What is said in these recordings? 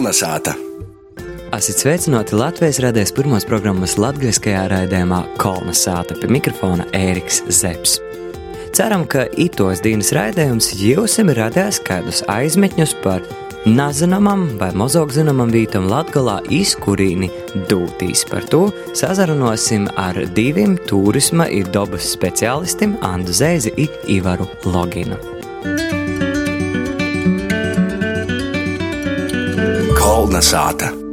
Kolnesāta! Esat sveicināti Latvijas radijas pirmās programmas latviskajā raidījumā Kolnesāta pie mikrofona Ēriks Zepsi. Ceram, ka itos dienas raidījums jūs ir radījis kādus aizmetņus par nezināmam vai mazāk zināmam vītam Latgalā izkurīni dūtīs. Par to sazarunosim ar diviem turisma ir dabas speciālistiem Andu Zeizi un Ivaru Loginu. Kolnesāta! Tuvāk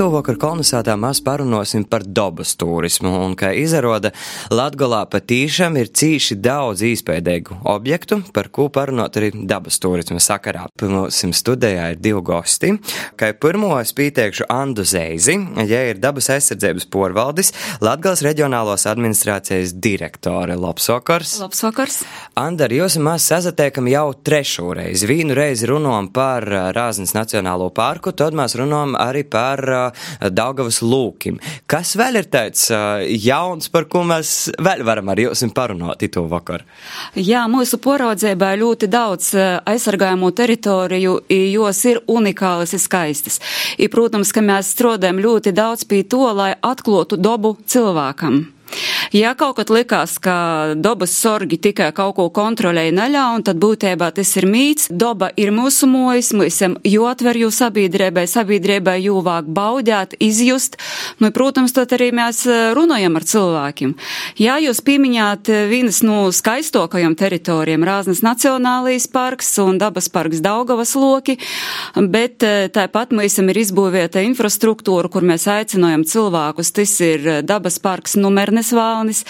ar kolonizētā mēs parunāsim par dabas turismu, un, kā izrāda, Latgolā patīšām ir cīši daudz īspējīgu objektu, par ko parunāt arī dabas turisma sakarā. Mums studijā ir divi gosti. Kā pirmo es pieteikšu Andu Zeizi, ja ir dabas aizsardzības porvaldis, Latgals reģionālos administrācijas direktore. Labs vakars! Labs vakars! Anda, ar jūs mēs sazatiekam jau trešo reizi. Vienu reizi runājam par Rāznas Nacionālo parku, tad mēs runājam arī par Daugavas lūkim. Kas vēl ir tāds jauns, par ko mēs vēl varam ar jums parunāt to vakar? Jā, mūsu poraudzībā ļoti daudz aizsargājumu teritoriju, jos ir unikālas un skaistas. I, protams, ka mēs strādājam ļoti daudz pie to, lai atklotu dobu cilvēkam. Ja kaut kad likās, ka dabas sorgi tikai kaut ko kontrolēja neļaun, tad būtībā tas ir mīts. Doba ir mūsu mojas, mēs esam jāatver jū sabiedrībai, sabiedrībai jūvāk baudēt, izjust. Nu, protams, tad arī mēs eh, runājam ar cilvēkiem. Jā, jūs pieminējāt eh, vienas no skaistokajām teritorijām - Rāznas Nacionālijas parks un dabas parks Daugavas loki, bet eh, tāpat mēs esam ir izbūvēta infrastruktūra, kur mēs aicinājam cilvēkus. Tas ir dabas parks numernes Kalnes valnis,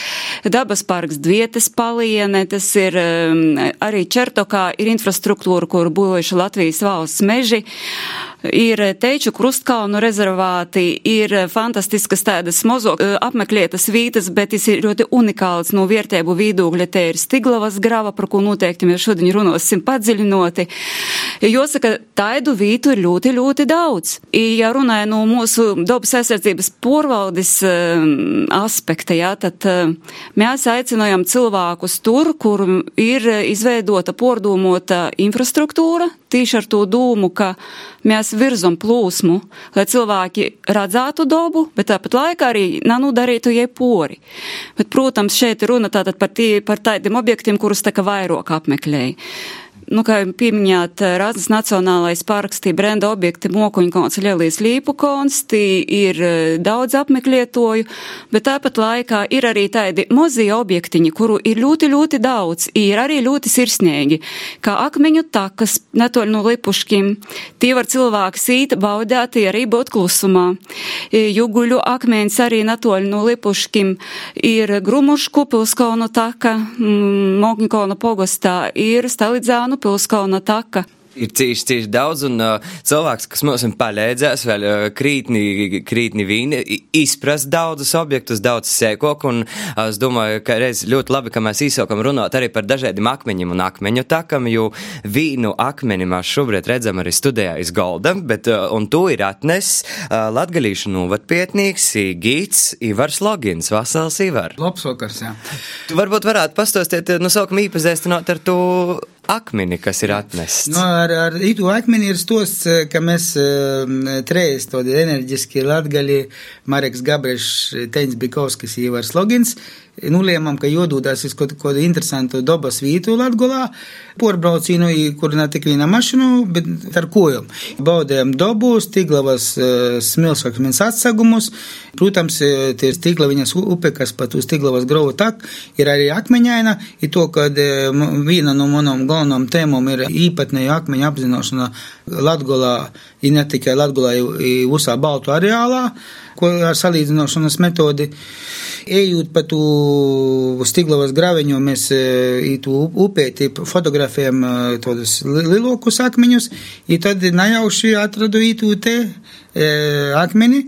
dabas parks Dvietas paliene, tas ir um, arī Čertokā ir infrastruktūra, kur būvējuši Latvijas valsts meži ir teču krustkalnu rezervāti, ir fantastiskas tādas mozo eh, apmeklētas vītas, bet tas ir ļoti unikāls no vietēbu vīdūgļa. Te ir Stiglavas grava, par ko noteikti mēs šodien runāsim padziļinoti. Jāsaka, taidu vītu ir ļoti, ļoti daudz. Ja runāja no mūsu dabas aizsardzības porvaldes um, aspekta, jā, tad uh, mēs aicinājām cilvēkus tur, kur ir izveidota pordūmota infrastruktūra, tīši ar to dūmu, ka mēs virzam plūsmu, lai cilvēki redzētu dabu, bet tāpat laikā arī nanudarītu jai pori. Bet, protams, šeit runa tātad par, tī, par tādiem objektiem, kurus tā kā vairāk apmeklēja nu, kā pieminējāt, Rāznas Nacionālais parks, tī brenda objekti Mokuņkons, Ļelīs Līpukons, tī ir e, daudz apmeklētoju, bet tāpat laikā ir arī tādi mozie objektiņi, kuru ir ļoti, ļoti daudz, ir arī ļoti sirsnīgi, kā akmeņu takas, netoļ no lipuškim, tī var cilvēki sīt, baudēt, arī būt klusumā. Juguļu akmeņs arī netoļ no lipuškim ir Grumušku pilskaunu taka, Mokuņkona pogostā ir Stalidzānu Pilskalna taka ir cīši, cīši daudz, un uh, cilvēks, kas mums ir palīdzējis, vēl uh, krītni, krītni vīni, izprast daudzus objektus, daudz sēkok, un uh, es domāju, ka reiz ļoti labi, ka mēs īsākam runāt arī par dažādiem akmeņiem un akmeņu takam, jo vīnu akmeni mēs šobrīd redzam arī studijā iz Golda, bet, uh, un to ir atnes uh, latgalīšu novatpietnīgs Gīts Ivars Logins, Vasals Ivar. Labs vakars, jā. Tu varbūt varētu pastāstīt, nu, saukam īpazīstināt ar to akmeni, kas ir atnests? No, nu, ar, ar itu akmeni ir stosts, ka mēs uh, trejas tādi enerģiski latgali, Mareks Gabrišs, Teņs Bikovskis, Ivars Logins, nulēmām, ka jodūdās uz kaut kādu interesantu dabas vītu Latgolā, porbraucīnu, kur ne tik viena mašinu, bet ar kojām. Baudējām dabu, stiglavas uh, smilšakmens atsagumus, protams, tie stiglaviņas upe, kas pat uz stiglavas grovu tak, ir arī akmeņaina, ir to, kad uh, viena no manām galvenām tēmām ir īpatnēju akmeņu apzināšana Latgolā, ir ne tikai Latgolā, ir visā Baltu areālā, ko ar salīdzinošanas metodi. Ejot pa tu Stiglavas graveņu, mēs ītu upēti fotografējam tādus lielākus akmeņus, un tad nejauši atradu ītu te akmeni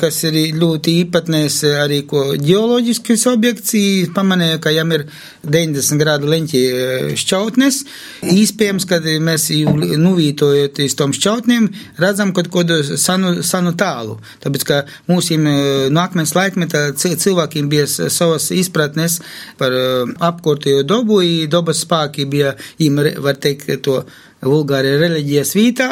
kas ir ļoti īpatnēs arī ko ģeoloģiskas objekts, pamanīja, ka jam ir 90 grādu leņķi šķautnes. Īspējams, kad mēs nuvītojot iz tom šķautniem, redzam kaut kādu sanu, sanu tālu. Tāpēc, ka mūsim nākmens laikmetā cilvēkiem bija savas izpratnes par apkortējo dobu, dobas spāki bija, var teikt, to vulgāri reliģijas vītā.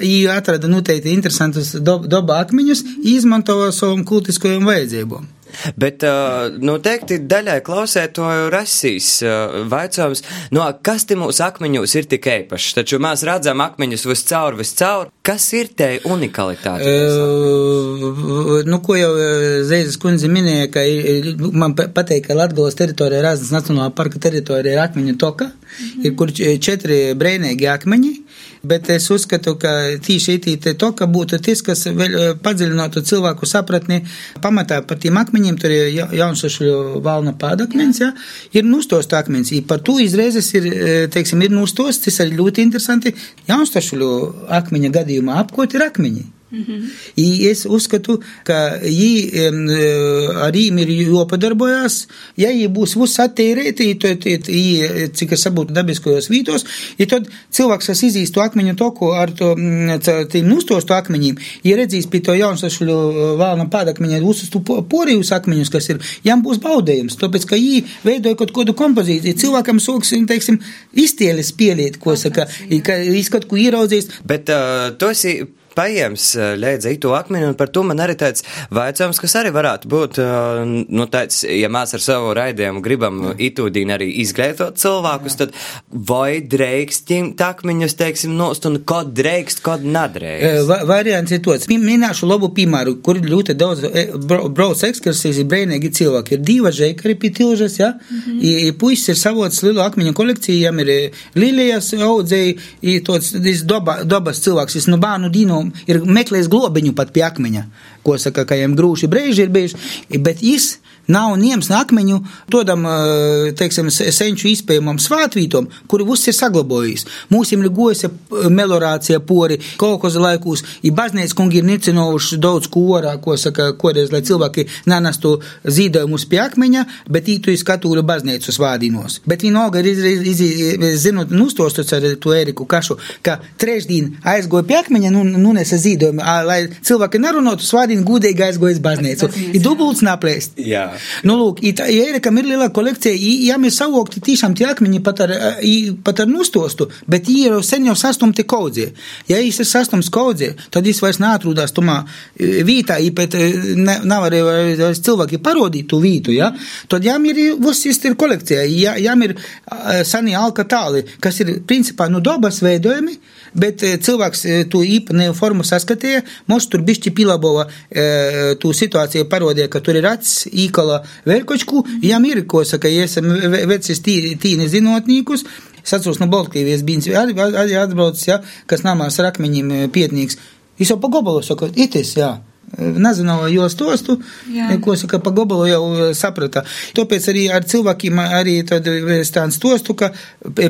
Viņi atrada noteikti interesantus doba akmeņus, izmanto savam kultiskajam vajadzībām. Bet uh, noteikti daļai klausētoju rasīs uh, vaicājums, no kas te mūsu akmeņos ir tik īpašs? Taču mēs redzam akmeņus viscaur, viscaur. Kas ir te unikalitāte? Uh, nu, ko jau Zeizes kundze minēja, ka man pateik, ka Latgalas teritorija, Rāznas Nacionālā parka teritorija ir akmeņu toka, mm -hmm. ir kur četri brēnīgi akmeņi bet es uzskatu, ka tīši itī to, ka būtu tas, kas vēl padziļinātu cilvēku sapratni, pamatā par tiem akmeņiem, tur ir jaunsašļu valna pādakmens, ja, ir nustost akmens, I par to izreizes ir, teiksim, ir nustost, tas arī ļoti interesanti, jaunsašļu akmeņa gadījumā apkot ir akmeņi. Mm -hmm. Es uzskatu, ka viņi ar viņiem ir jopadarbojas. Ja viņi būs uzsatīrēti, tad, cik es saprotu, dabiskajos vītos, ja tad cilvēks, kas izīs to akmeņu toku ar to, tiem nustostu akmeņiem, ja redzīs pie to jaunsašuļu valna pādakmeņa uzsastu porijus akmeņus, kas ir, jām būs baudējums, tāpēc, ka viņi veidoja kaut kādu kompozīciju. Cilvēkam soks, teiksim, iztieles pieliet, ko saka, ka kaut ko ieraudzīs. Bet uh, tu esi paiems eh, ļēdza itu akmeni, un par to man arī tāds vaicājums, kas arī varētu būt, eh, nu, tāds, ja mēs ar savu raidījumu gribam itūdīni arī izglītot cilvēkus, tad vai drēkst ņemt akmeņus, teiksim, nost, un kod drēkst, kod nedrēkst? Eh, va variants ir tots. Minēšu labu piemēru, kur ļoti daudz brauc ekskursijas, ir brēnīgi cilvēki. Ir divi žēkari pie tilžas, ja? Mm -hmm. I, puisis ir savots lielu akmeņu kolekciju, jām ir lilijas audzēji, i tots, doba, dobas cilvēks, es no bānu dīnu ir meklējis globiņu pat pie akmeņa, ko saka, ka viņam grūši brīži ir bijuši, bet viņš Nav ņems akmeņu tādam, teiksim, senču izpējamam svātvītom, kuri viss ir saglabājis. Mūsim ir gojas melorācija pori kolkoza laikūs, i baznīca kungi ir necinovuši daudz korā, ko saka, koreiz, lai cilvēki nenestu zīdojumus pie akmeņa, bet ītu iz katūru baznīcu svādīnos. Bet vienalga ir, iz, iz, zinot, nustostots ar to Eriku Kašu, ka trešdien aizgoja pie akmeņa, nu, nu nesa zīdojumu, lai cilvēki nerunātu svādīnu, gudīgi aizgoja uz baznīcu. Ir dubults naplēst. Jā. Nu, lūk, tā, ja Erikam ir liela kolekcija, jām ir savokti tiešām tie akmeņi pat ar, pat ar nustostu, bet viņi jau sen jau sastumti kaudzie. Ja viņš ir sastums kaudzie, tad viņš vairs neatrūdās tomā vītā, bet ne, nav arī cilvēki parodīt tu vītu, ja? Tad jām ir, viss ir kolekcija, ja, jām ir sani alka tāli, kas ir principā no dabas veidojumi, bet cilvēks to īpatnēju formu saskatīja, mums tur bišķi pilabova tu situāciju parodīja, ka tur ir acis, īkala Verkočku, jām ir, ko saka, ja esam vecis tīni zinotnīkus, es atceros no Baltkrievijas bijis arī, arī atbraucis, ja, kas namās ar akmeņiem pietnīgs. Es jau pa gobalu saku, itis, jā. Nezināju, jo stostu, ko saka, pa gobalu jau e, saprata. Tāpēc arī ar cilvēkiem arī tad stāns stostu, ka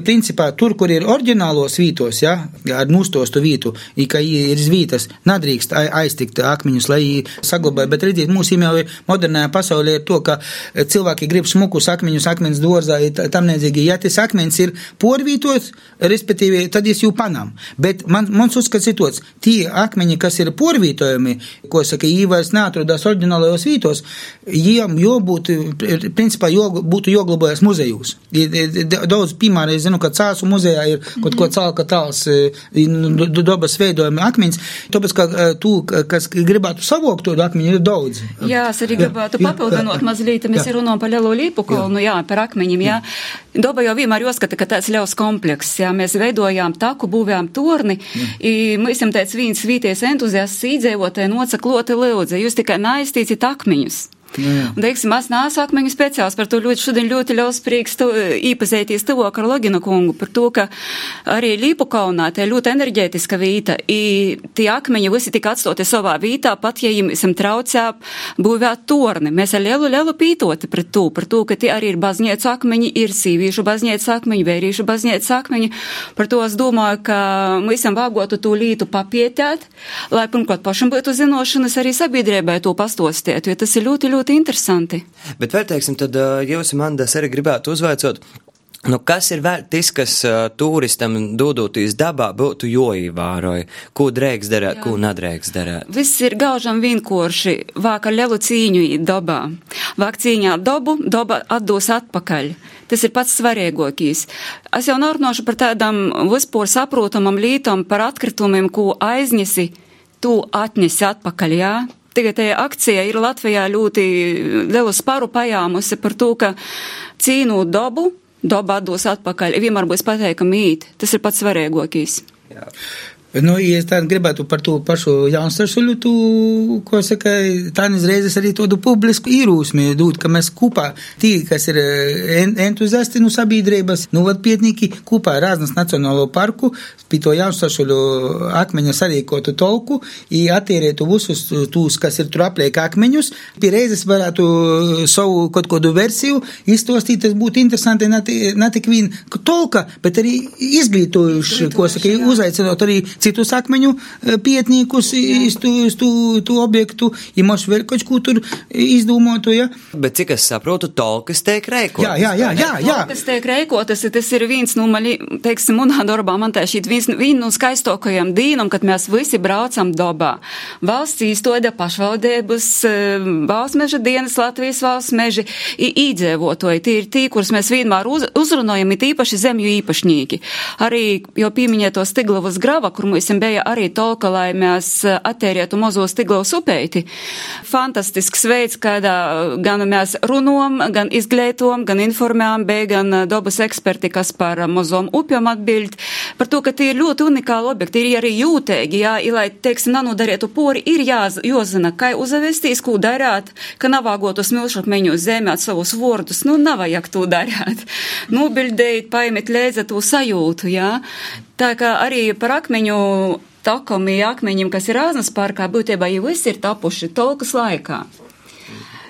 principā tur, kur ir oriģinālos vītos, ja, ar nustostu vītu, i ka ir zvītas, nadrīkst aiztikt akmeņus, lai saglabāja, bet redziet, mūsu jau modernajā pasaulē ir to, ka cilvēki grib smukus akmeņus, akmens dorzā, tam nedzīgi, ja tas akmens ir porvītos, respektīvi, tad es jau panām. Bet man, mans uzskats ir tots, tie akmeņi, kas ir porvītojumi, ko saka, viņi vairs neatrodas oriģinālajos vītos, viņiem jābūt, principā, jo, būtu jāglabājas muzejos. Daudz piemēram, es zinu, ka Cāsu muzejā ir kaut ko cēlka tāls nu, dabas veidojumi akmeņs, tāpēc, ka tu, kas gribētu savokt to akmeņu, ir daudz. Jā, es arī gribētu papildinot mazliet, mēs runājam par lielo līpu kolnu, jā, par akmeņiem, jā. Doba jau vienmēr uzskata, ka tāds ļaus komplekss, jā, mēs veidojām taku, būvējām torni, mēs esam tāds viens vīties entuziasts īdzēvotāji nocaklo ļoti lūdzu, jūs tikai neaiztīciet akmeņus. Jā. Un, teiksim, es neesmu akmeņu speciāls, par to ļoti šodien ļoti liels prieks tu, īpazīties tuvāk ar Logina kungu, par to, ka arī Līpu kaunā te ļoti enerģētiska vīta, i tie akmeņi visi tika atstoti savā vītā, pat ja jums traucē būvēt torni. Mēs ar lielu, lielu pītoti pret to, par to, ka tie arī ir baznīcu akmeņi, ir sīvīšu baznīcu akmeņi, vērīšu baznīcu akmeņi. Par to es domāju, ka esam vāgotu to lītu papietēt, lai pirmkārt pašam būtu zinošanas arī sabiedrībai to pastostēt, jo tas ir ļoti, ļoti ļoti interesanti. Bet, vai teiksim, tad jūs, Mandas, arī gribētu uzvaicot, Nu, kas ir vēl tas, kas uh, turistam dodotīs dabā būtu joīvāroja? Ko drēks darēt, ko nedrēks darēt? Viss ir gaužam vienkārši, vāk ar lielu cīņu dabā. Vāk cīņā dabu, daba atdos atpakaļ. Tas ir pats svarīgākais. Es jau norunāšu par tādām vispār saprotamam lītam par atkritumiem, ko aiznesi, tu atnesi atpakaļ, jā? Tagad akcija ir Latvijā ļoti lielu sparu pajāmusi par to, ka cīnot dabu, daba atdos atpakaļ. Vienmēr būs pateikami mīt. Tas ir pats svarīgākais. Nu, ja es tādu gribētu par to pašu jaunstašuļu, tu, ko saka, tādas reizes arī tādu publisku īrūsmi dūt, ka mēs kopā, tī, kas ir en, entuziasti no sabiedrības, nu, vad pietnīgi kopā Rāznas Nacionālo parku, pie to jaunstašuļu akmeņa sarīkotu tolku, i attīrētu visus tūs, kas ir tur apliek akmeņus, pie reizes varētu savu kaut kādu versiju izstostīt, tas būtu interesanti ne tik vien tolka, bet arī izglītojuši, ko saka, uzaicinot arī citus akmeņu e, iz tu, tu objektu, ja mums vēl kaut ko tur izdomātu, ja. Bet cik es saprotu, tolkas tiek reikotas. Jā, jā, jā, jā, jā. Tolkas tiek reikotas, tas ir viens, nu, man, teiksim, manā darbā man tā šī viens, viens no skaistokajiem dīnam, kad mēs visi braucam dobā. Valsts īstoida pašvaldības, e, valsts meža dienas, Latvijas valsts meži, īdzēvotoji, tie ir tie, kurus mēs vienmēr uz, uzrunājam, it īpaši zemju īpašnieki. Arī jau pieminēto Stiglavas grava, kur mums bija arī tolka, lai mēs eh, attērētu mazo Stiglavas upeiti. Fantastisks veids, kādā gan mēs runājam, gan izglītojam, gan informējam, bija gan eh, dabas eksperti, kas par mazom upjām atbild, par to, ka tie ir ļoti unikāli objekti, ir arī jūtīgi, jā, lai, teiksim, nanodarītu pori, ir jā, jāzina, kā uzavestīs, ko darāt, ka nav vāgotus milšakmeņu zemēt savus vārdus, nu, nav vajag to darīt. Nobildēt, paimēt līdzi to sajūtu, jā. Tā kā arī par akmeņu takami akmeņiem, kas ir Āznas parkā, būtībā jau visi ir tapuši tolkas laikā.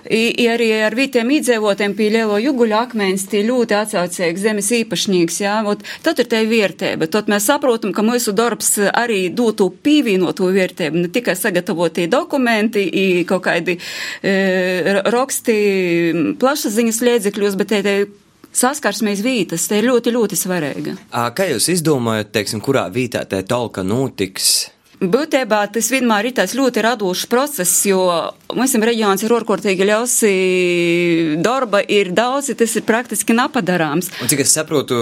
I, arī ar vītiem iedzīvotiem pie lielo juguļu akmens, tie ļoti atsaucīgs zemes īpašnieks, jā, ot, tad ir te vērtība. Tad mēs saprotam, ka mūsu darbs arī dotu pīvīnotu vērtību, ne tikai sagatavotie dokumenti, i kaut kādi e, raksti plašsaziņas liedzekļos, bet te, te saskarsmēs vītas, te ir ļoti, ļoti svarīga. Kā jūs izdomājat, teiksim, kurā vītā te tolka notiks? Būtībā tas vienmēr ir tāds ļoti radošs process, jo mums reģions ir ārkārtīgi ļaus darba, ir daudz, tas ir praktiski nepadarāms. Un cik es saprotu,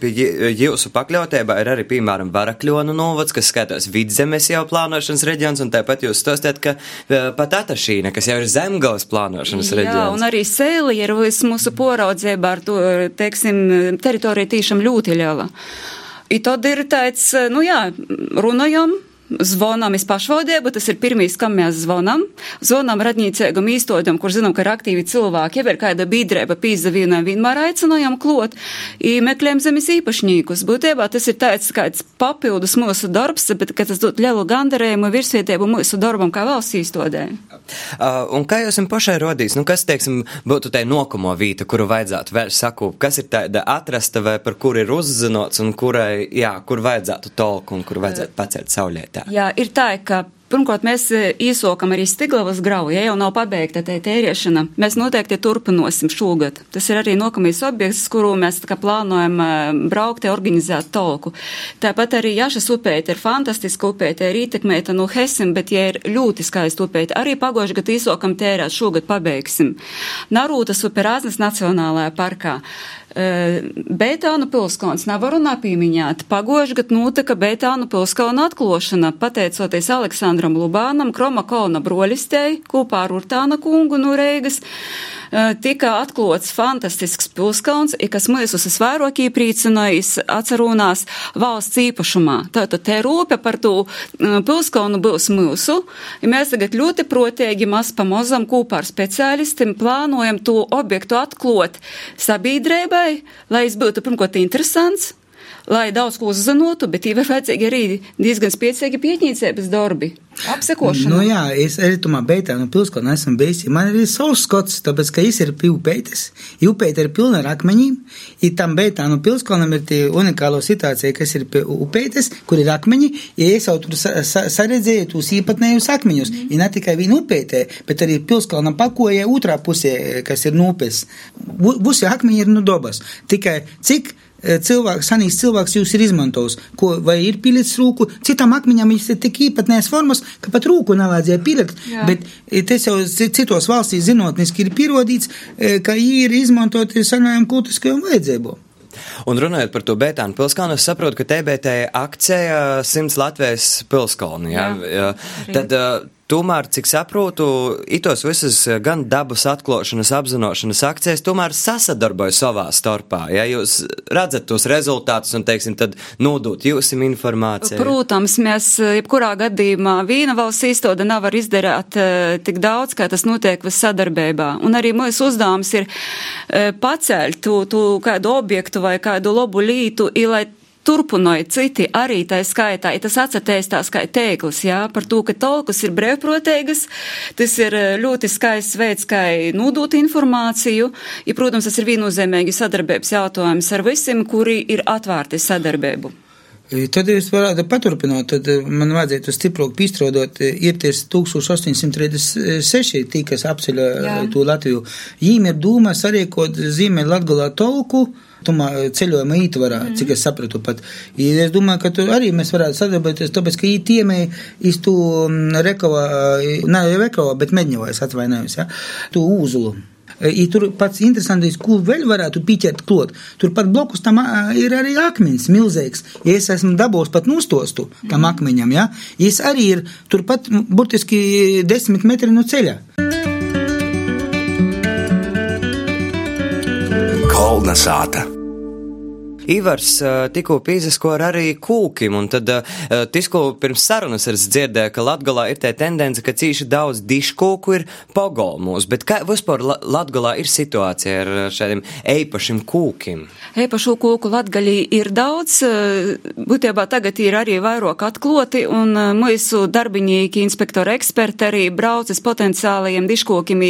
pie jūsu pakļautībā ir arī, piemēram, Varakļonu novads, kas skatās vidzemes jau plānošanas reģions, un tāpat jūs stostāt, ka pat Atašīna, kas jau ir zemgals plānošanas Jā, reģions. Jā, un arī Sēli ir mūsu poraudzībā ar to, teiksim, teritorija tīšām ļoti liela. I tad ir tāds, nu jā, runājam Zvonam iz pašvaldību, tas ir pirmīs, kam mēs zvanam. Zvanam radnīcēgam īstodam, kur zinām, ka ir aktīvi cilvēki, ja ir kāda biedrība pīzdevīnām, vienmēr aicinājām klot, meklējam zemes īpašniekus. Būtībā tas ir tāds kāds papildus mūsu darbs, bet, ka tas dod lielu gandarējumu virsvietību mūsu darbam kā valsts īstodē. Uh, un kā jūs jums pašai rodīs, nu kas, teiksim, būtu tai nokamo vīta, kuru vajadzētu vēl saku, kas ir tāda atrasta vai par kur ir uzzinots un kurai, jā, kur vajadzētu tolku un kur vajadzētu pacelt saulēt? Tā? Jā, ir tā, ka Pirmkārt, mēs īsokam arī Stiglavas grauju, ja jau nav pabeigta tā tēriešana. Mēs noteikti turpinosim šogad. Tas ir arī nokamais objekts, kuru mēs plānojam braukt, organizēt tolku. Tāpat arī Jašas upēta ir fantastiska upēta, ir ietekmēta no Hesim, bet ja ir ļoti skaista upēta, arī pagoši gadu īsokam tērēt, šogad pabeigsim. Narūtas upe Rāznas Nacionālajā parkā. Beitānu pilskons nevaru napīmiņāt. Pagoši gadu notika Beitānu pilskona atklošana, pateicoties Aleksandram Lubānam, Kroma Kolna broļistei, kopā ar Urtāna kungu no Reigas. Tika atklots fantastisks pilskons, kas mūsus visvairāk iepriecinājis atcerūnās valsts īpašumā. Tātad te rūpe par to pilskonu būs mūsu. Ja mēs tagad ļoti protīgi maz pa mazam kopā ar speciālistiem plānojam to objektu atklot sabiedrībai, lai es būtu pirmkārt interesants, lai daudz ko uzzinotu, bet ir vajadzīgi arī diezgan spēcīgi pieņīcības darbi. Apsekošana. Nu jā, es arī tomā beitā no pilskalna esmu bijis. Man ir savs skots, tāpēc, ka es ir upeitis. Upeita ir pilna ar akmeņiem. I tam beitā no pilskalnam ir tie unikālo situācija, kas ir upeitis, kur ir akmeņi. Ja es jau tur sa sa saredzēju tos īpatnējus akmeņus. Mm. I ne tikai vienu upeitē, bet arī pilskalna pakojē otrā pusē, kas ir nūpes. Visi akmeņi ir no dobas. Tikai cik cilvēks, sanīgs cilvēks jūs ir izmantojis, ko vai ir pilicis rūku, citam akmeņam viņš ir tik īpatnēs formas, ka pat rūku nevajadzēja pilikt, Jā. bet eh, tas jau citos valstīs zinotniski ir pierodīts, eh, ka viņi ir izmantoti sanājām kultiskajām vajadzībām. Un runājot par to Bētānu pilskalnu, es saprotu, ka TBT akcija 100 Latvijas pilskalni. Ja? Jā, jā. Tad Tomēr, cik saprotu, itos visas gan dabas atklāšanas, apzināšanas akcijas tomēr sasadarbojas savā starpā. Ja jūs redzat tos rezultātus un, teiksim, tad nodot jūsim informāciju. Protams, mēs jebkurā gadījumā vīna valsts īstoda nevar izdarīt uh, tik daudz, kā tas notiek vis sadarbībā. Un arī mūsu uzdevums ir pacelt tu, tu kādu objektu vai kādu labu lītu, lai turpināja citi arī tā skaitā, ja tas atcerēties tā kā teiklis, jā, par to, ka tolkas ir brevproteigas, tas ir eh, ļoti skaists veids, kā nodot informāciju, ja, protams, tas ir viennozīmīgi sadarbības jautājums ar visiem, kuri ir atvērti sadarbību. Tad es varētu paturpināt, tad eh, man vajadzētu stiprāk pīstrodot, eh, ir ties 1836 tī, kas apceļa to Latviju. Jīm ir dūma sarīkot zīmē Latgulā tolku, tumā ceļojuma ītvarā, mm. cik es sapratu pat. I es domāju, ka tur arī mēs varētu sadarboties, tāpēc, ka ītiemē iz tu mm, rekavā, ne rekavā, bet medņavā es atvainojos, ja, tu uzulu. I tur pats interesantais, ko vēl varētu pieķert klot. Turpat blakus tam ir arī akmens milzīgs. Ja es esmu dabūs pat nostostu tam mm. akmeņam, ja, es arī ir turpat burtiski desmit metri no ceļa. Kolna sāta. Ivars tikko pīzesko ar arī kūkim, un tad tikko pirms sarunas es dzirdēju, ka Latgalā ir tā tendence, ka cīši daudz diškūku ir pogolmos, bet kā vispār Latgalā ir situācija ar šādiem eipašiem kūkiem? Eipašu kūku Latgaļī ir daudz, būtībā tagad ir arī vairāk atkloti, un mūsu darbinieki, inspektori, eksperti arī braucis potenciālajiem diškūkim,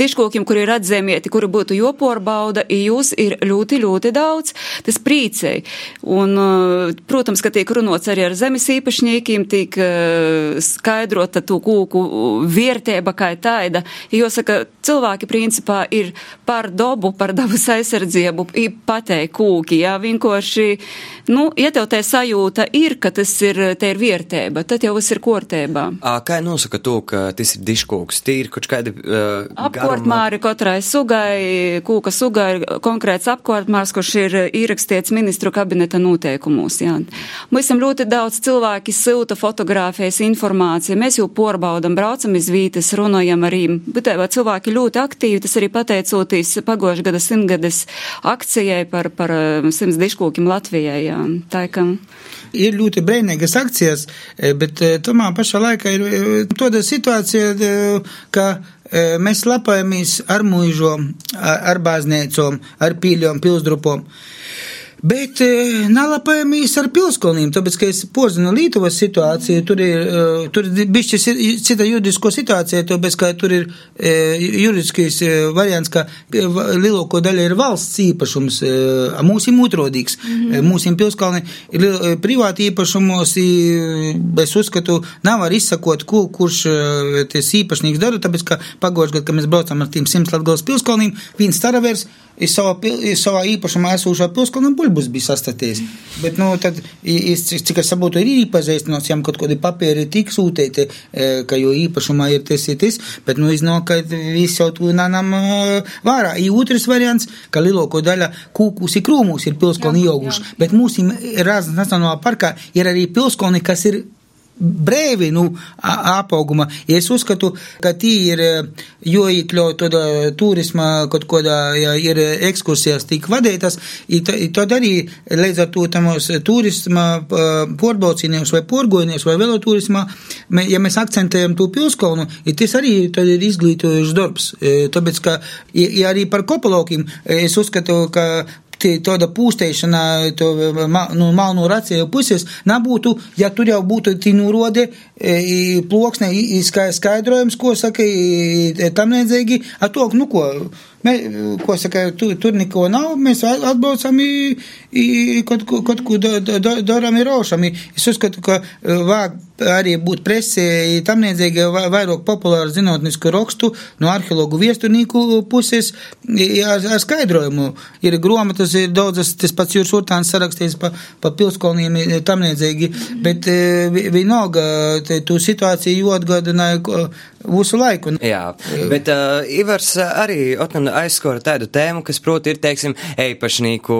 diškūkim, kuri ir atzēmieti, kuri būtu joporbauda, jūs ir ļoti, ļoti daudz. Tas prīcei. Un, uh, protams, ka tiek runots arī ar zemes īpašniekiem, tiek uh, skaidrota to kūku vērtība kā tāda. Jāsaka, cilvēki principā ir par dabu, par dabas aizsardzību, pateikt kūki, jā, vienkārši, nu, ja tev tā sajūta ir, ka tas ir, te ir vērtība, tad jau viss ir kortībā. Kā nosaka to, ka tas ir diškūks? Tī ir kaut kādi uh, apkortmāri katrai sugai, kūka sugai ir konkrēts apkortmārs, kurš ir ierakstīts pēc ministru kabineta noteikumos. Jā. Mēs esam ļoti daudz cilvēki silta fotografēs informāciju, mēs jau porbaudam, braucam iz vītas, runājam arī, bet cilvēki ļoti aktīvi, tas arī pateicoties pagošu gada simtgades akcijai par, par um, simts diškūkim Latvijai. Jā. Tā, ka... Ir ļoti brīnīgas akcijas, e, bet tomēr pašā laikā ir tāda situācija, ka mēs lepojamies ar mūžom, ar baznīcom, ar pīļom, pilsdrupom. Bet e, nalapājamies ar pilskolnīm, tāpēc, ka es pozinu Lītuvas situāciju, tur ir, e, tur ir bišķis cita juridisko situācija, tāpēc, ka tur ir e, juridiskais variants, ka lielāko daļa ir valsts īpašums, mūsim utrodīgs, mm -hmm. mūsim pilskolni ir privāti īpašumos, es uzskatu, nav var izsakot, ko, kurš ties īpašnieks dara, tāpēc, ka pagājušajā gadā, kad mēs braucam ar tiem simts latgals pilskolnīm, viens staravers, iz savā, iz savā īpašumā esošā pilskolnam buļbus bija sastatījis. Bet, nu, tad, es, cik es saprotu, ir iepazīstināts, jām kaut kādi papieri tik sūtīti, ka jo īpašumā ir tas ir tas, bet, nu, iznāk, ka viss jau tu nanam vārā. I otrs variants, ka lielāko daļa kūkus ir krūmus ir pilskolni ieauguši, bet mūsim Rāznas Nacionālā parkā ir arī pilskolni, kas ir brēvi, nu, apauguma. Es uzskatu, ka tī ir jāiekļaut tādā turisma kaut kādā, ja ir ekskursijas tik vadītas, tad arī līdz ar to tamos turisma porbraucīniekus vai porgoinieks vai veloturismā, ja mēs akcentējam to pilskalnu, tas arī tad ir izglītojuši darbs. Tāpēc, ka ja arī par kopalaukiem es uzskatu, ka tāda pūsteišana, to, nu, malnu racēju puses, nebūtu, ja tur jau būtu tī nūrode, ploksne, skaidrojums, ko saka, tam nedzēgi, a to, nu ko, Mē, ko saka, tu, tur neko nav, mēs atbraucam, kaut, kaut ko darām ir rošam. Es uzskatu, ka vajag arī būt presē, tam nedzīgi vairāk populāru zinātnisku rakstu no arheologu viesturnieku puses ar, ar skaidrojumu. Ir gromatas, ir daudzas, tas pats Jūras Urtāns sarakstījis pa, pa pilskolniem, tam nedzīgi, bet vienalga, tu situāciju atgādināja visu laiku. Jā, bet uh, Ivars arī otman aizskora tādu tēmu, kas, proti, ir, teiksim, eipašnieku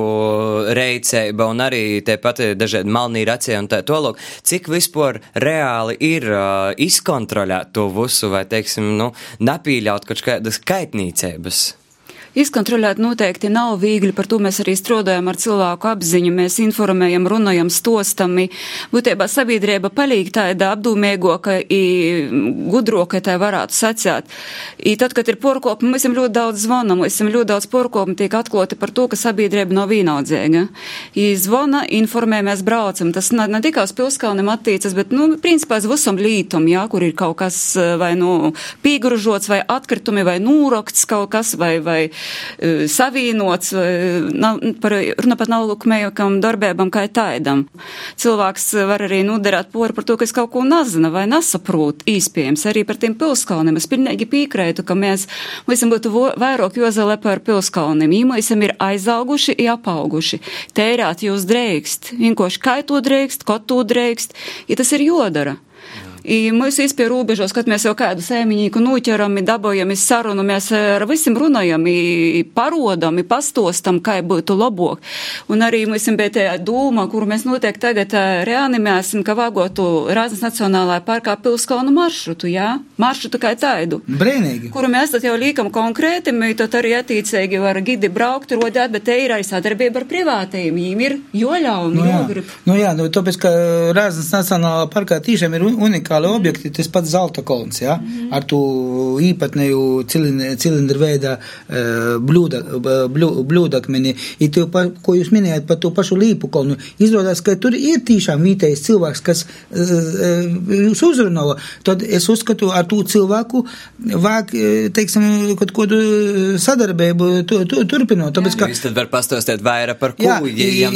reicēba un arī te pat dažādi malnī racie un tā tolok. Cik vispār reāli ir uh, izkontrolēt to visu vai, teiksim, nu, napīļaut kaut kādas kaitnīcības? Izkontrolēt noteikti nav viegli, par to mēs arī strādājam ar cilvēku apziņu, mēs informējam, runājam, stostami. Būtībā sabiedrība palīg tāda apdūmēgoka, gudroka, tā varētu sacēt. I tad, kad ir porkopumi, mēs esam ļoti daudz zvanam, mēs esam ļoti daudz porkopumi tiek atklāti par to, ka sabiedrība nav vienaudzīga. I zvana, informē, mēs braucam. Tas ne, ne tikai uz pilskalniem attiecas, bet, nu, principā uz visam lītum, jā, kur ir kaut kas vai, nu, pīgružots, vai atkritumi, vai nūrokts kaut kas, vai, vai savienots, eh, nav, par, runa pat nav lukmējokam darbībam kā taidam. Cilvēks var arī noderēt poru par to, ka es kaut ko nezinu vai nesaprotu īspējams arī par tiem pilskalniem. Es pilnīgi piekrētu, ka mēs, mēs būtu vairāk jozele par pilskalniem. Īmaisam ir aizauguši, apauguši. Tērēt jūs drēkst, vienkārši kā to drēkst, ko to drēkst, ja tas ir jodara. I mēs izpie robežos, kad mēs jau kādu sēmiņīku noķeram, dabojam sarunu, mēs ar visiem runājam, parodam, pastostam, kā būtu labāk. Un arī mēs bija tā doma, kuru mēs noteikti tagad reanimēsim, ka vagotu Rāznas Nacionālajā parkā pilskalnu maršrutu, jā? Maršrutu kā tādu. Brīnīgi. Kuru mēs tad jau līkam konkrēti, mēs tad arī attīcīgi var gidi braukt, rodēt, bet te ir arī sadarbība ar privātajiem. Viņiem ir joļauni, nu, jā. jogrib. Nu jā, nu tāpēc, ka Rāznas Nacionālajā parkā tiešām ir unikāli unikāli objekti, tas pats zelta kolons, ja? mm -hmm. ar to īpatnēju cilindru veidā blū, blūdakmeni. I pa, ko jūs minējāt par to pašu līpu kolonu, izrādās, ka tur ir tiešām vietējais cilvēks, kas jūs uzrunāja. Tad es uzskatu, ar to cilvēku vāk, teiksim, kaut kādu sadarbību tu, tu, turpinot. Tāpēc, ka, jūs tad var pastostēt vairāk par ko, jā, ja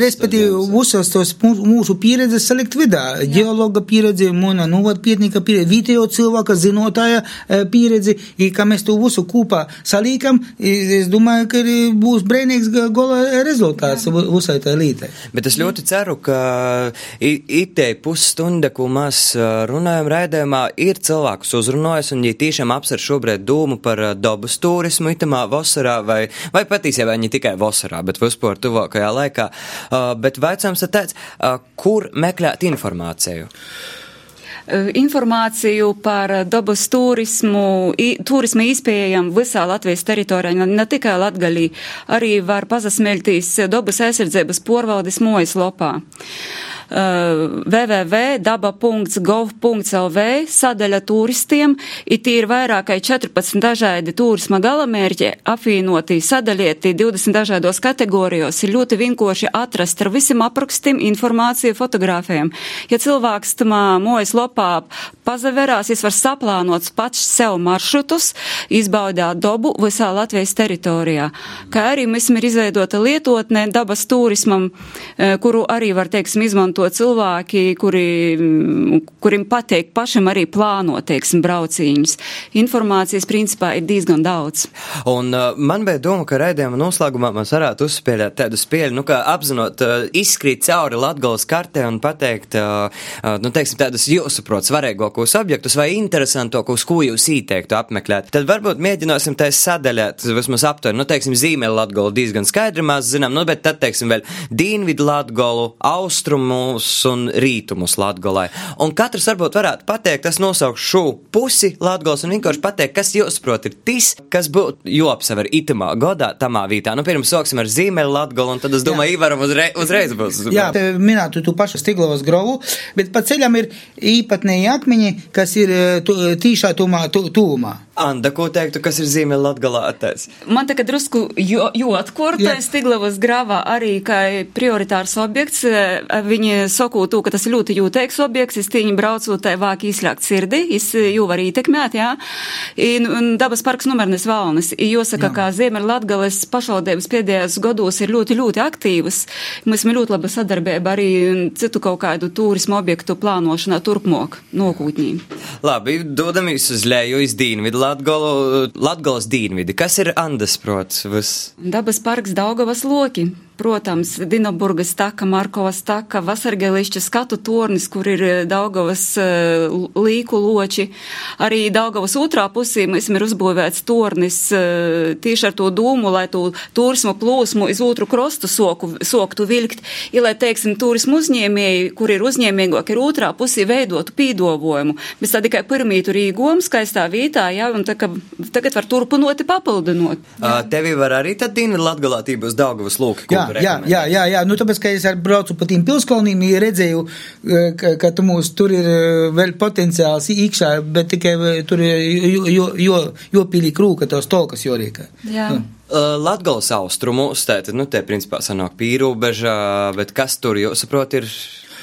respektīvi, visos tos mūsu pieredzes salikt vidā. Geologa pieredze, una nu, pietnika pieredze, vietējo cilvēka zinotāja e, pieredzi, ka mēs to visu kopā salīkam, es domāju, ka būs brēnīgs gola rezultāts visai tā lītai. Bet es ļoti ceru, ka itei pusstunda, ko mēs e, runājam raidījumā, ir cilvēkus uzrunājis, un ja tiešām apsver šobrīd dūmu par e, dabas turismu itamā vasarā, vai, vai patīsībā viņi tikai vasarā, bet vispār tuvākajā laikā. Bet vaicājums ir tāds, kur meklēt informāciju? Eh, informāciju par dabas turismu, turismu izpējam visā Latvijas teritorijā, ne tikai Latgalī, arī var pazasmeļtīs dabas aizsardzības porvaldes mojas lopā. Www.daba.gov.lv sadaļa turistiem, it ir vairāk kā 14 dažādi turisma galamērķi apvienoti, sadalieti 20 dažādos kategorijos, ir ļoti vienkārši atrast ar visiem aprakstiem informāciju fotogrāfiem. Ja cilvēks tamā mojas lopā pazaverās, viņš var saplānot pats sev maršrutus, izbaudāt dabu visā Latvijas teritorijā. Kā arī mēs ir izveidota lietotne dabas turismam, kuru arī var, teiksim, izmantot to cilvēki, kuri, kuriem patīk pašam arī plānot, teiksim, brauciņus. Informācijas principā ir diezgan daudz. Un uh, man bija doma, ka raidījuma noslēgumā mēs varētu uzspēlēt tādu spēļu, nu, kā apzinot, uh, izskrīt cauri Latgales kartē un pateikt, uh, uh, nu, teiksim, tādus jūsuprot svarīgākos objektus vai interesantākos, ko jūs ieteiktu apmeklēt. Tad varbūt mēģināsim tā sadaļāt, vismaz aptuveni, nu, teiksim, zīmēli Latgolu diezgan skaidri mēs zinām, nu, bet tad, teiksim, vēl Dīnvidu Latgolu, Austrumu austrumus un rītumus Latgolai. Un katrs varbūt varētu pateikt, tas nosaukšu šo pusi Latgolas un vienkārši pateikt, kas jūs prot ir tis, kas būtu jopsaver itamā godā, tamā vītā. Nu, pirms sāksim ar zīmeli Latgolu, un tad es domāju, Ivaram uzreiz, uzreiz būs. Jā, minētu tu pašu Stiglovas grovu, bet pa ceļam ir īpatnēji akmeņi, kas ir tīšā tūmā, tūmā. Anda, ko teiktu, kas ir Ziemeļlatgalātais? Man tagad drusku jo, jotkurtais Tiglavas grāvā arī kā prioritārs objekts. Eh, viņi saku to, ka tas ir ļoti jūtīgs objekts, es tīņi braucu tai vāk izslēgt sirdi, es jū var ietekmēt, jā. Un, un dabas parks numernes valnis. Jāsaka, ka Ziemeļlatgales pašvaldības pēdējos gados ir ļoti, ļoti aktīvas. Mēs esam ļoti laba sadarbība arī citu kaut kādu turismu objektu plānošanā turpmāk, nokūtņī. Labi, dodamies uz leju iz Dīnvidu Latgolu, Latgolas Dīnvidi. Kas ir Andas prots? Dabas parks Daugavas loki. Protams, Dinaburgas taka, Markovas taka, Vasargelišķa skatu tornis, kur ir eh, Daugavas uh, līku loči. Arī Daugavas otrā pusī mēs ir uzbūvēts tornis uh, tieši ar to dūmu, lai to turismu plūsmu iz otru krostu soku, soktu vilkt. Ja, lai, teiksim, turismu uzņēmēji, kur ir uzņēmīgāk, ir otrā pusī veidotu pīdovojumu. Mēs tā tikai pirmītu rīgom skaistā vītā, jā, un tā, ka, tagad var turpinoti papildinot. Jā. Tevi var arī tad dīni latgalātības Daugavas lūki. Jā, jā, jā, jā, jā, nu tāpēc, ka es ar braucu pa tīm pilskolnīm, redzēju, ka, ka tu mūs tur ir vēl potenciāls iekšā, bet tikai tur ir jo, jo, jo pīlī krūka tos tolkas jorīka. Jā. Nu. Latgals austrumos, tātad, nu, te principā sanāk pīrūbeža, bet kas tur, jūs saprot, ir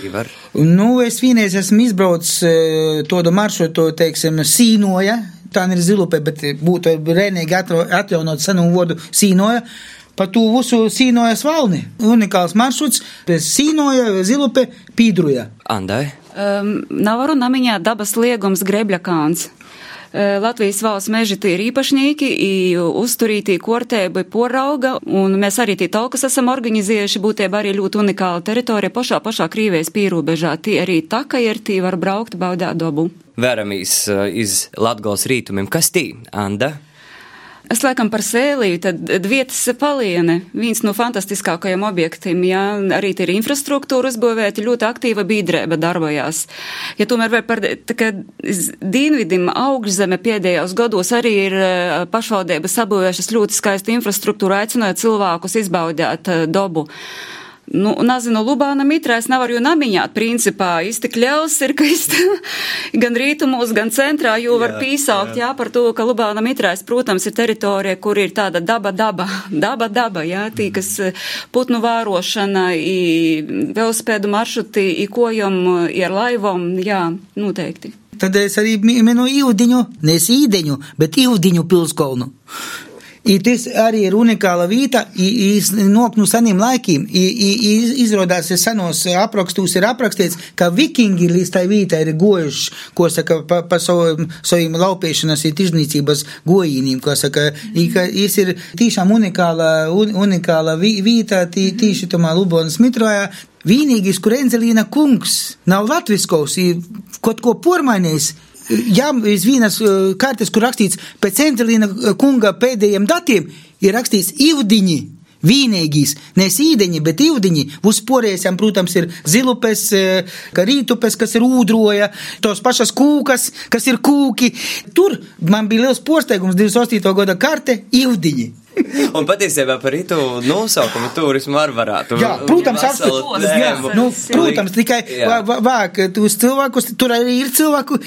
Ivar? Nu, es vienreiz esmu izbraucis to maršrutu, teiksim, Sīnoja, tā ir zilupe, bet būtu rēnīgi atjaunot senu vodu Sīnoja pa tū visu sīnojas valni. Unikāls maršruts, pēc sīnoja, zilupe, pīdruja. Andai? Um, Navaru namiņā dabas liegums Grebļakāns. Latvijas valsts meži tie ir īpašnieki, uzturītī kortēba porauga, un mēs arī tie talkas esam organizējuši, būtībā arī ļoti unikāla teritorija pašā pašā Krīvējas pīrūbežā. Tie arī taka ir, tie var braukt baudāt dabu. Veramīs uh, iz Latgals rītumiem. Kas tī, Anda? Es laikam par sēliju, tad vietas paliene, viens no fantastiskākajiem objektiem, jā, arī ir infrastruktūra uzbūvēti, ļoti aktīva bīdrēba darbojās. Ja tomēr vēl par, tā kā Dīnvidim augšzeme pēdējos gados arī ir pašvaldība sabūvējušas ļoti skaistu infrastruktūru, aicinot cilvēkus izbaudēt dobu. Nu, nezinu, Lubāna mitrā es nevaru namiņāt, principā, iztik ļaus ir, ka es gan rītumos, gan centrā, jo var pīsaukt, jā. jā, par to, ka Lubāna mitrās, protams, ir teritorija, kur ir tāda daba, daba, daba, daba, jā, tī, kas eh, putnu vērošana, i velospēdu maršruti, i kojam, i ar laivom, jā, noteikti. Tad es arī minu īvdiņu, nes īdeņu, bet īvdiņu pilskolnu. I tas arī ir unikāla vieta, nok no seniem laikiem. I, i, izrādās, ka senos aprakstos ir aprakstīts, ka vikingi līdz tai vietai ir gojuši, ko saka, pa, pa saviem, saviem laupīšanas ir tirzniecības gojīniem, ko saka, i, ka jis ir tiešām unikāla, un, unikāla vieta tī, tīši tomā Lubonas mitrojā. Vienīgais, kur Enzelīna kungs nav latviskos, kaut ko pormainījis jā, iz vienas uh, kartes, kur rakstīts pēc Entelīna uh, kunga pēdējiem datiem, ir rakstīts Ivdiņi. Vīnīgīs, ne sīdeņi, bet īvdiņi. Uzporējām, protams, ir zilupes, uh, ka rītupes, kas ir ūdroja, tos pašas kūkas, kas ir kūki. Tur man bija liels porsteigums 28. gada karte īvdiņi. Un patiesībā par itu nosaukumu turismu var varētu. Jā, protams, absolūti. Nu, protams, tikai vāk, tos cilvēkus, tur arī ir cilvēku,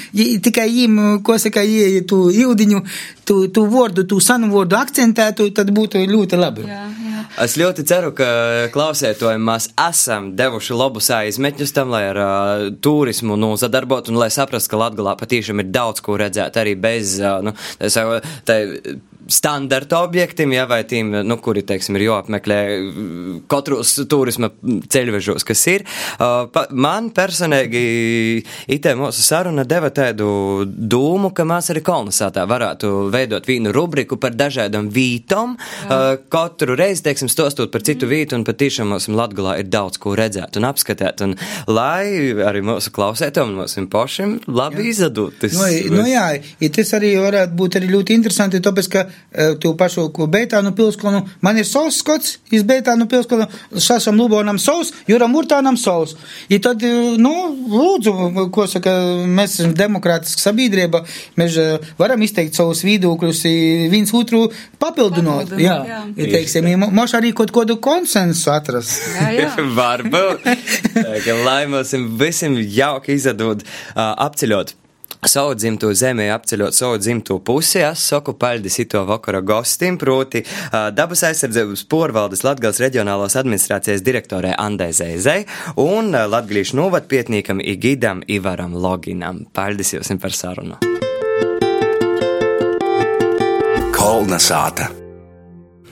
tikai viņiem, ko saka, ja tu ildiņu, tu, tu vārdu, tu sanu vārdu akcentētu, tad būtu ļoti labi. Jā, jā. Es ļoti ceru, ka klausētojiem mēs esam devuši labus aizmetņus tam, lai ar uh, turismu nu, sadarbot un lai saprastu, ka Latgalā patīšām ir daudz ko redzēt arī bez, uh, nu, tā, tā, standarta objektiem, ja, vai tiem, nu, kuri, teiksim, ir jāapmeklē katros turisma ceļvežos, kas ir. Uh, pa, man personīgi itē mūsu saruna deva tādu dūmu, ka mēs arī kolonizētā varētu veidot vienu rubriku par dažādām vītom, uh, katru reizi, teiksim, stostot par citu vītu, un patiešām mums Latgalā ir daudz ko redzēt un apskatēt, un lai arī mūsu klausētām un mūsu pašiem labi izadot. Nu, nu jā, ja tas arī varētu būt arī ļoti interesanti, tāpēc, ka tu pašu Beitānu pilskolnu, man ir savs skots, iz Beitānu pilskolnu, šašam Lubonam savs, Juram Urtānam savs. I tad, eh, nu, lūdzu, ko saka, mēs esam demokrātiska sabiedrība, mēs eh, varam izteikt savus viedokļus, viens otru papildinot. Papildinot jā, jā. Ja, teiksim, moš arī kaut kādu konsensu atrast. Jā, jā. Varbūt. lai mums visiem jauki izdod uh, apceļot. Savu dzimto zemi, apceļot savu dzimto pusi, es saku paļdis ito vakara gostim, proti uh, dabas aizsardzības porvaldes Latgals reģionālās administrācijas direktorē Andai Zeizei un uh, latgalīšu novatpietnīkam Igidam Ivaram Loginam. Paļdis jums par sarunu. Kolna sāta.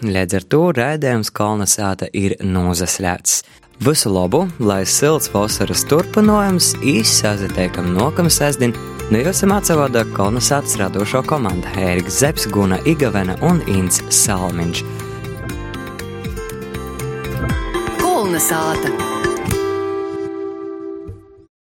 Līdz ar to rēdējums Kalna sāta ir nozaslēts. Visu labu, lai silts vasaras turpinājums īsaziteikam nokam sēsdien, nu jūs esam atsavādā Kalna sātas radošo komanda Ēriks Zeps, Guna Igavena un Ints Salmiņš. Kolna sāta.